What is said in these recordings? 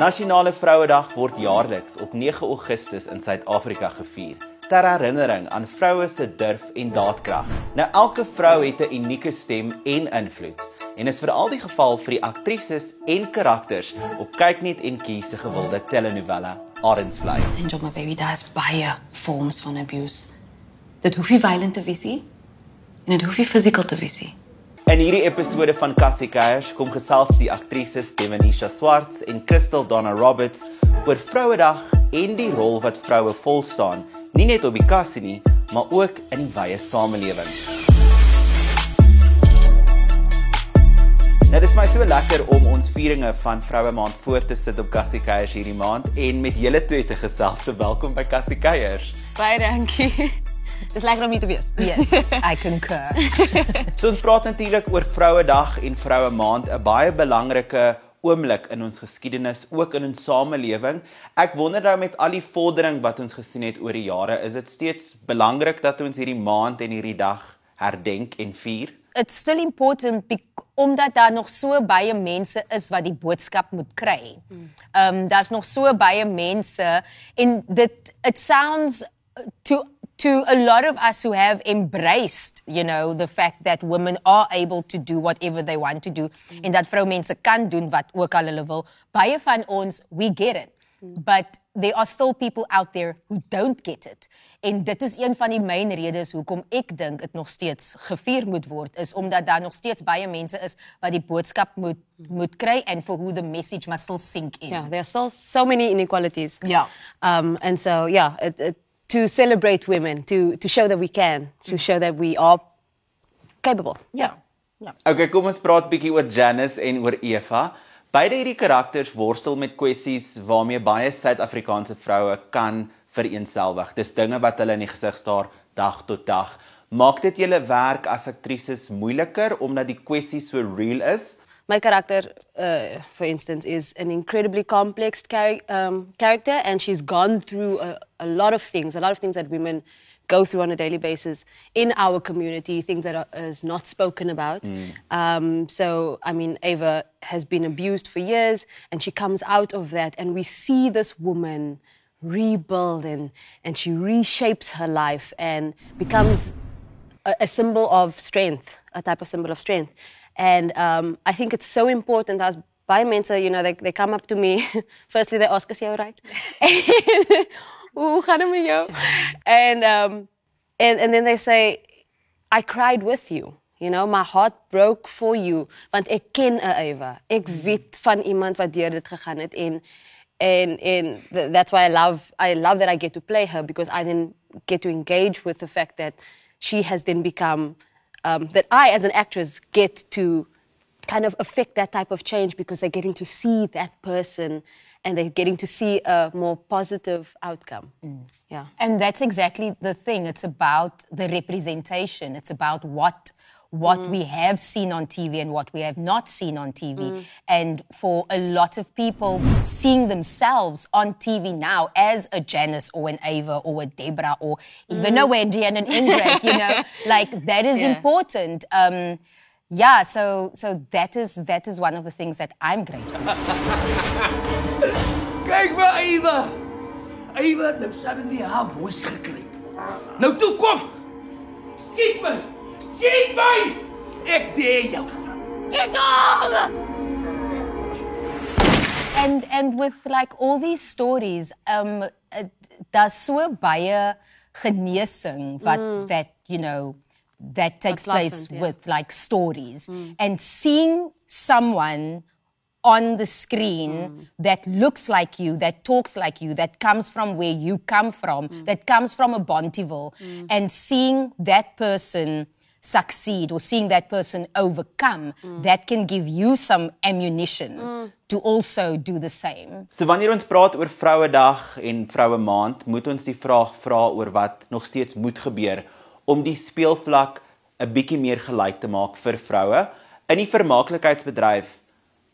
Nasionale Vrouedag word jaarliks op 9 Augustus in Suid-Afrika gevier ter herinnering aan vroue se durf en daadkrag. Nou elke vrou het 'n unieke stem en invloed en is veral die geval vir die aktrises en karakters op Kyknet en Kie se gewilde telenovelle Arendsvlei. Angel, my baby, daar's baie vorms van abuse. Dit hoef nie violent te wees nie en dit hoef nie fisies te wees nie. In hierdie episode van Cassie Keiers kom gesels die aktrises Stevenisha Swarts en Crystal Donna Roberts oor Vrouedag en die rol wat vroue vol staan, nie net op die kassie nie, maar ook in die wye samelewing. Nou dis my so lekker om ons vieringe van Vroue Maand voor te sit op Cassie Keiers hierdie maand en met julle twee te gesels. So welkom by Cassie Keiers. Baie dankie. Dis lekker om hier te wees. Yes, I concur. So ons praat natuurlik oor Vrouedag en Vroue Maand, 'n baie belangrike oomblik in ons geskiedenis, ook in ons samelewing. Ek wonder nou met al die vordering wat ons gesien het oor die jare, is dit steeds belangrik dat ons hierdie maand en hierdie dag herdenk en vier? It's still important omdat daar nog so baie mense is wat die boodskap moet kry. Ehm um, daar's nog so baie mense en dit it sounds to to a lot of us who have embraced, you know, the fact that women are able to do whatever they want to do mm. en dat vroumense kan doen wat ook al hulle wil. Baie van ons, we get it. Mm. But there are still people out there who don't get it. En dit is een van die main redes hoekom ek dink dit nog steeds gevier moet word is omdat daar nog steeds baie mense is wat die boodskap moet moet kry and for who the message must still sink in. Yeah, there are still so many inequalities. Yeah. Um and so yeah, it it to celebrate women, to, to show that we can, to show that we are capable. Yeah. Ja. Okay, kom ons praat bietjie oor Janice en oor Eva. Beide hierdie karakters worstel met kwessies waarmee baie Suid-Afrikaanse vroue kan vereenselwig. Dis dinge wat hulle in die gesig staar dag tot dag. Maak dit julle werk as aktrises moeiliker omdat die kwessie so real is? my character, uh, for instance, is an incredibly complex char- um, character, and she's gone through a, a, lot of things, a lot of things that women go through on a daily basis in our community, things that are is not spoken about. Mm. Um, so, I mean, Ava has been abused for years, and she comes out of that, and we see this woman rebuild and, and she reshapes her life and becomes a, a symbol of strength, a type of symbol of strength. And um, I think it's so important as by mentor, you know, they, they come up to me. Firstly, they ask us, you right? Hoe gaan het met jou? And, um, and, and then they say, I cried with you. You know, my heart broke for you. Want ek ken Eva. Ek weet van iemand wat deur dit gegaan het en en en that's why I love I love that I get to play her because I then get to engage with the fact that she has then become um, that I, as an actress, get to kind of affect that type of change because they're getting to see that person and they're getting to see a more positive outcome. Mm. Yeah. And that's exactly the thing. It's about the representation. It's about what what mm. we have seen on TV and what we have not seen on TV. Mm. And for a lot of people, seeing themselves on TV now as a Janice or an Ava or a Deborah or even mm. a Wendy and an Ingrid, you know, like that is yeah. important. Um, yeah, so so that is that is one of the things that I'm grateful. Kyk vir Ava. Ava het nou suddenly haar voice gekry. Nou toe kom. Skiet my. Skiet my! Ek dare jou. Ek kom! And and with like all these stories, um daar's so baie genesing wat mm. that you know that takes place yeah. with like stories mm. and seeing someone on the screen mm. that looks like you, that talks like you, that comes from where you come from, mm. that comes from a Bontiville, mm. and seeing that person succeed or seeing that person overcome, mm. that can give you some ammunition mm. to also do the same. So wanneer ons praat oor Vrouedag en Vroue Maand, moet ons die vraag vra oor wat nog steeds moet gebeur om die speelvlak 'n bietjie meer gelyk te maak vir vroue in die vermaaklikheidsbedryf.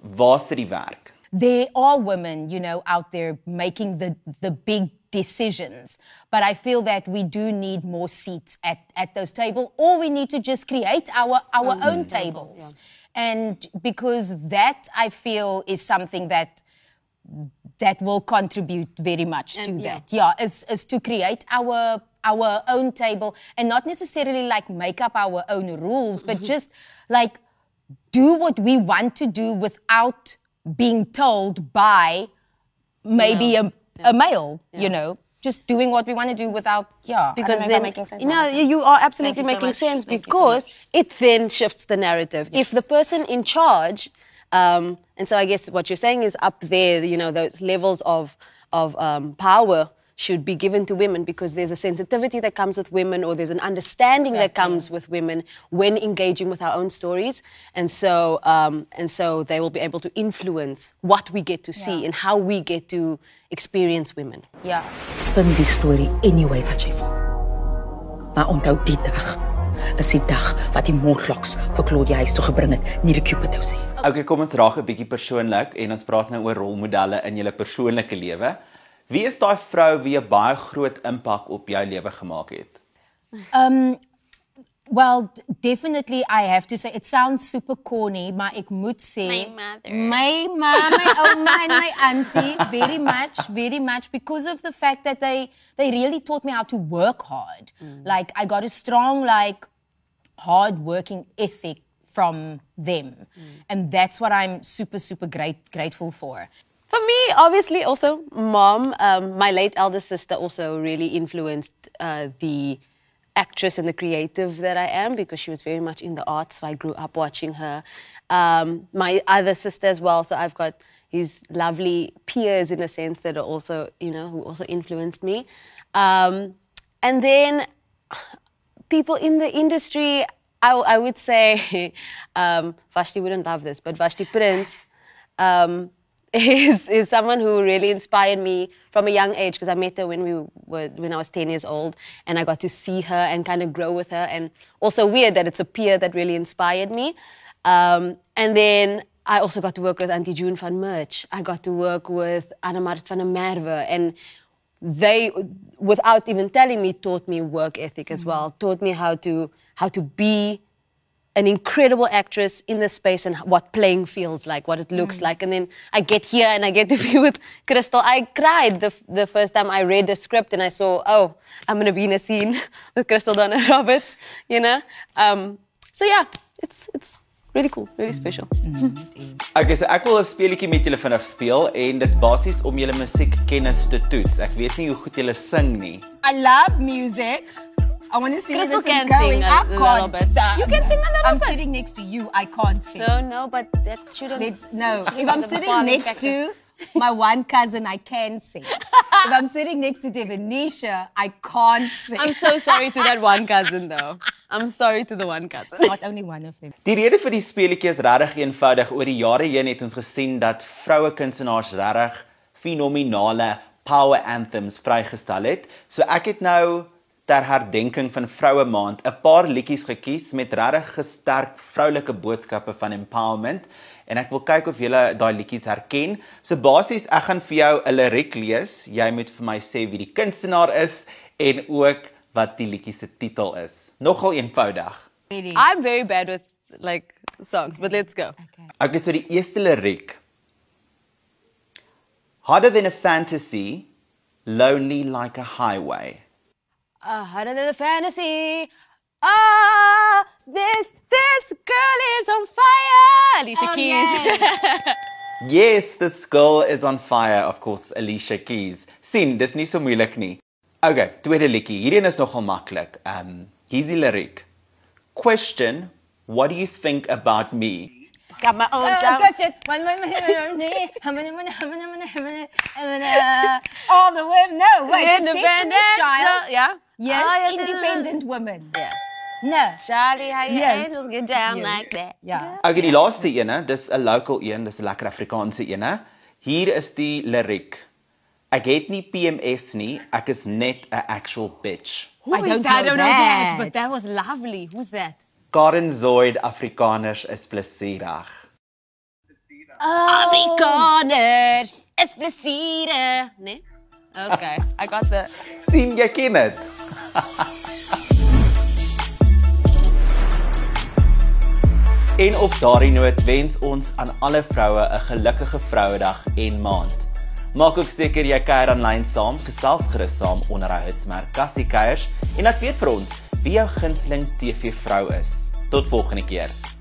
Waar sit die werk? There are women, you know, out there making the the big decisions. But I feel that we do need more seats at, at those tables, or we need to just create our, our mm. own tables. Yeah. And because that I feel is something that that will contribute very much to yeah. that. Yeah, is is to create our our own table and not necessarily like make up our own rules, but Mm-hmm. just like do what we want to do without being told by maybe a, a male, you know. Just doing what we want to do without, yeah. Because then making sense. no, you are absolutely you making much. sense Thank you so because it then shifts the narrative. If the person in charge, um, and so I guess what you're saying is up there, you know, those levels of of um, power should be given to women because there's a sensitivity that comes with women or there's an understanding that comes with women when engaging with our own stories and so um, and so they will be able to influence what we get to see Yeah. and how we get to experience women yeah. Spin die storie anyway wat jy wil. Maar onthou die dag is die dag wat die Morlocks vir Claudia huis toe gebring het, nie die Cupidos nie. Okay, kom ons raak 'n bietjie persoonlik en ons praat nou oor rolmodelle in julle persoonlike lewe. Wie is daai vrou wie 'n baie groot impak op jou lewe gemaak het? Well, d- definitely I have to say it sounds super corny, maar ek moet sê My mother. my mom, my oma and my auntie very much, very much because of the fact that they they really taught me how to work hard. Like I got a strong like hard working ethic from them. And that's what I'm super super great grateful for. For me, obviously, also mom. Um, my late elder sister also really influenced uh, the actress and the creative that I am because she was very much in the arts. So I grew up watching her. Um, my other sister as well. So I've got these lovely peers in a sense that are also, you know, who also influenced me. Um, and then people in the industry, I, I would say, um, Vashti wouldn't love this, but Vashti Prince um, is is someone who really inspired me from a young age because I met her when we were when I was 10 years old and I got to see her and kind of grow with her and also weird that it's a peer that really inspired me. Um, and then I also got to work with Auntie June van Merch. I got to work with Anna Mart van Merwe and they without even telling me taught me work ethic as well taught me how to how to be an incredible actress in this space and what playing feels like, what it looks hmm. like. And then I get here and I get to be with Crystal. I cried the, the first time I read the script and I saw, oh, I'm going to be in a scene with Crystal Donna Roberts, you know? Um, so yeah, it's, it's really cool, really hmm. special. Hmm. Okay, so ek wil 'n speletjie met julle vinnig speel en dis basies om julle musiekkennis te toets. Ek weet nie hoe goed julle sing nie. I love music. I want to see where Crystal this is going. a I can't bit. sing. You can sing a little I'm bit. sitting next to you. I can't sing. No, no, but that shouldn't. Let's, no. shouldn't If I'm sitting next factor. to my one cousin, I can sing. if I'm sitting next to Devanisha, I can't sing. I'm so sorry to that one cousin, though. I'm sorry to the one cousin. not only one of them. Die rede vir die speletjie is regtig eenvoudig. Oor die jare heen het ons gesien dat vroue kunstenaars regtig fenominale power anthems vrygestel het. So ek het nou ter herdenking van Vroue Maand 'n paar liedjies gekies met regtig gesterk vroulike boodskappe van empowerment en ek wil kyk of julle daai liedjies herken. So basies ek gaan vir jou 'n liriek lees. Jy moet vir my sê wie die kunstenaar is en ook wat die liedjie se titel is. Nogal eenvoudig. I'm very bad with like songs, but let's go. Okay, so die eerste liriek. Harder than a fantasy, lonely like a highway. Uh, harder than a fantasy. Ah, this this girl is on fire. Alicia Oh, Keys. Yes, this girl is on fire, of course, Alicia Keys. sien, dis nie so moeilik nie. Okay, tweede liedjie. Hierdie is nogal maklik. Um, hier's die liriek. Question, what do you think about me? Got my own jam. got it. One, one, one, All the women. No, wait. Independent. Child. Yeah. Yes, yeah, independent women. Yeah. No. Charlie, how your Yes. angels get down Yes. like that. Yeah. Oh, okay, die laaste ene, dis 'n local een, dis 'n lekker Afrikaanse ene. Hier is die liriek. Ek het nie PMS nie, ek is net 'n actual bitch. Who I is don't that? I don't know that, that. but that was lovely. Who's that? Karen Zoid Afrikaners is plesierig. Afrikaners, es plesiere. Nee? Okay, I got the. sien jy ken dit? en op daardie noot wens ons aan alle vroue 'n gelukkige Vrouedag en maand. Maak ook seker jy kuier aanlyn saam, gesels gerus saam onder hy hitsmerk Cassie Kuiers en laat weet vir ons wie jou gunsteling TV vrou is. Tot volgende keer.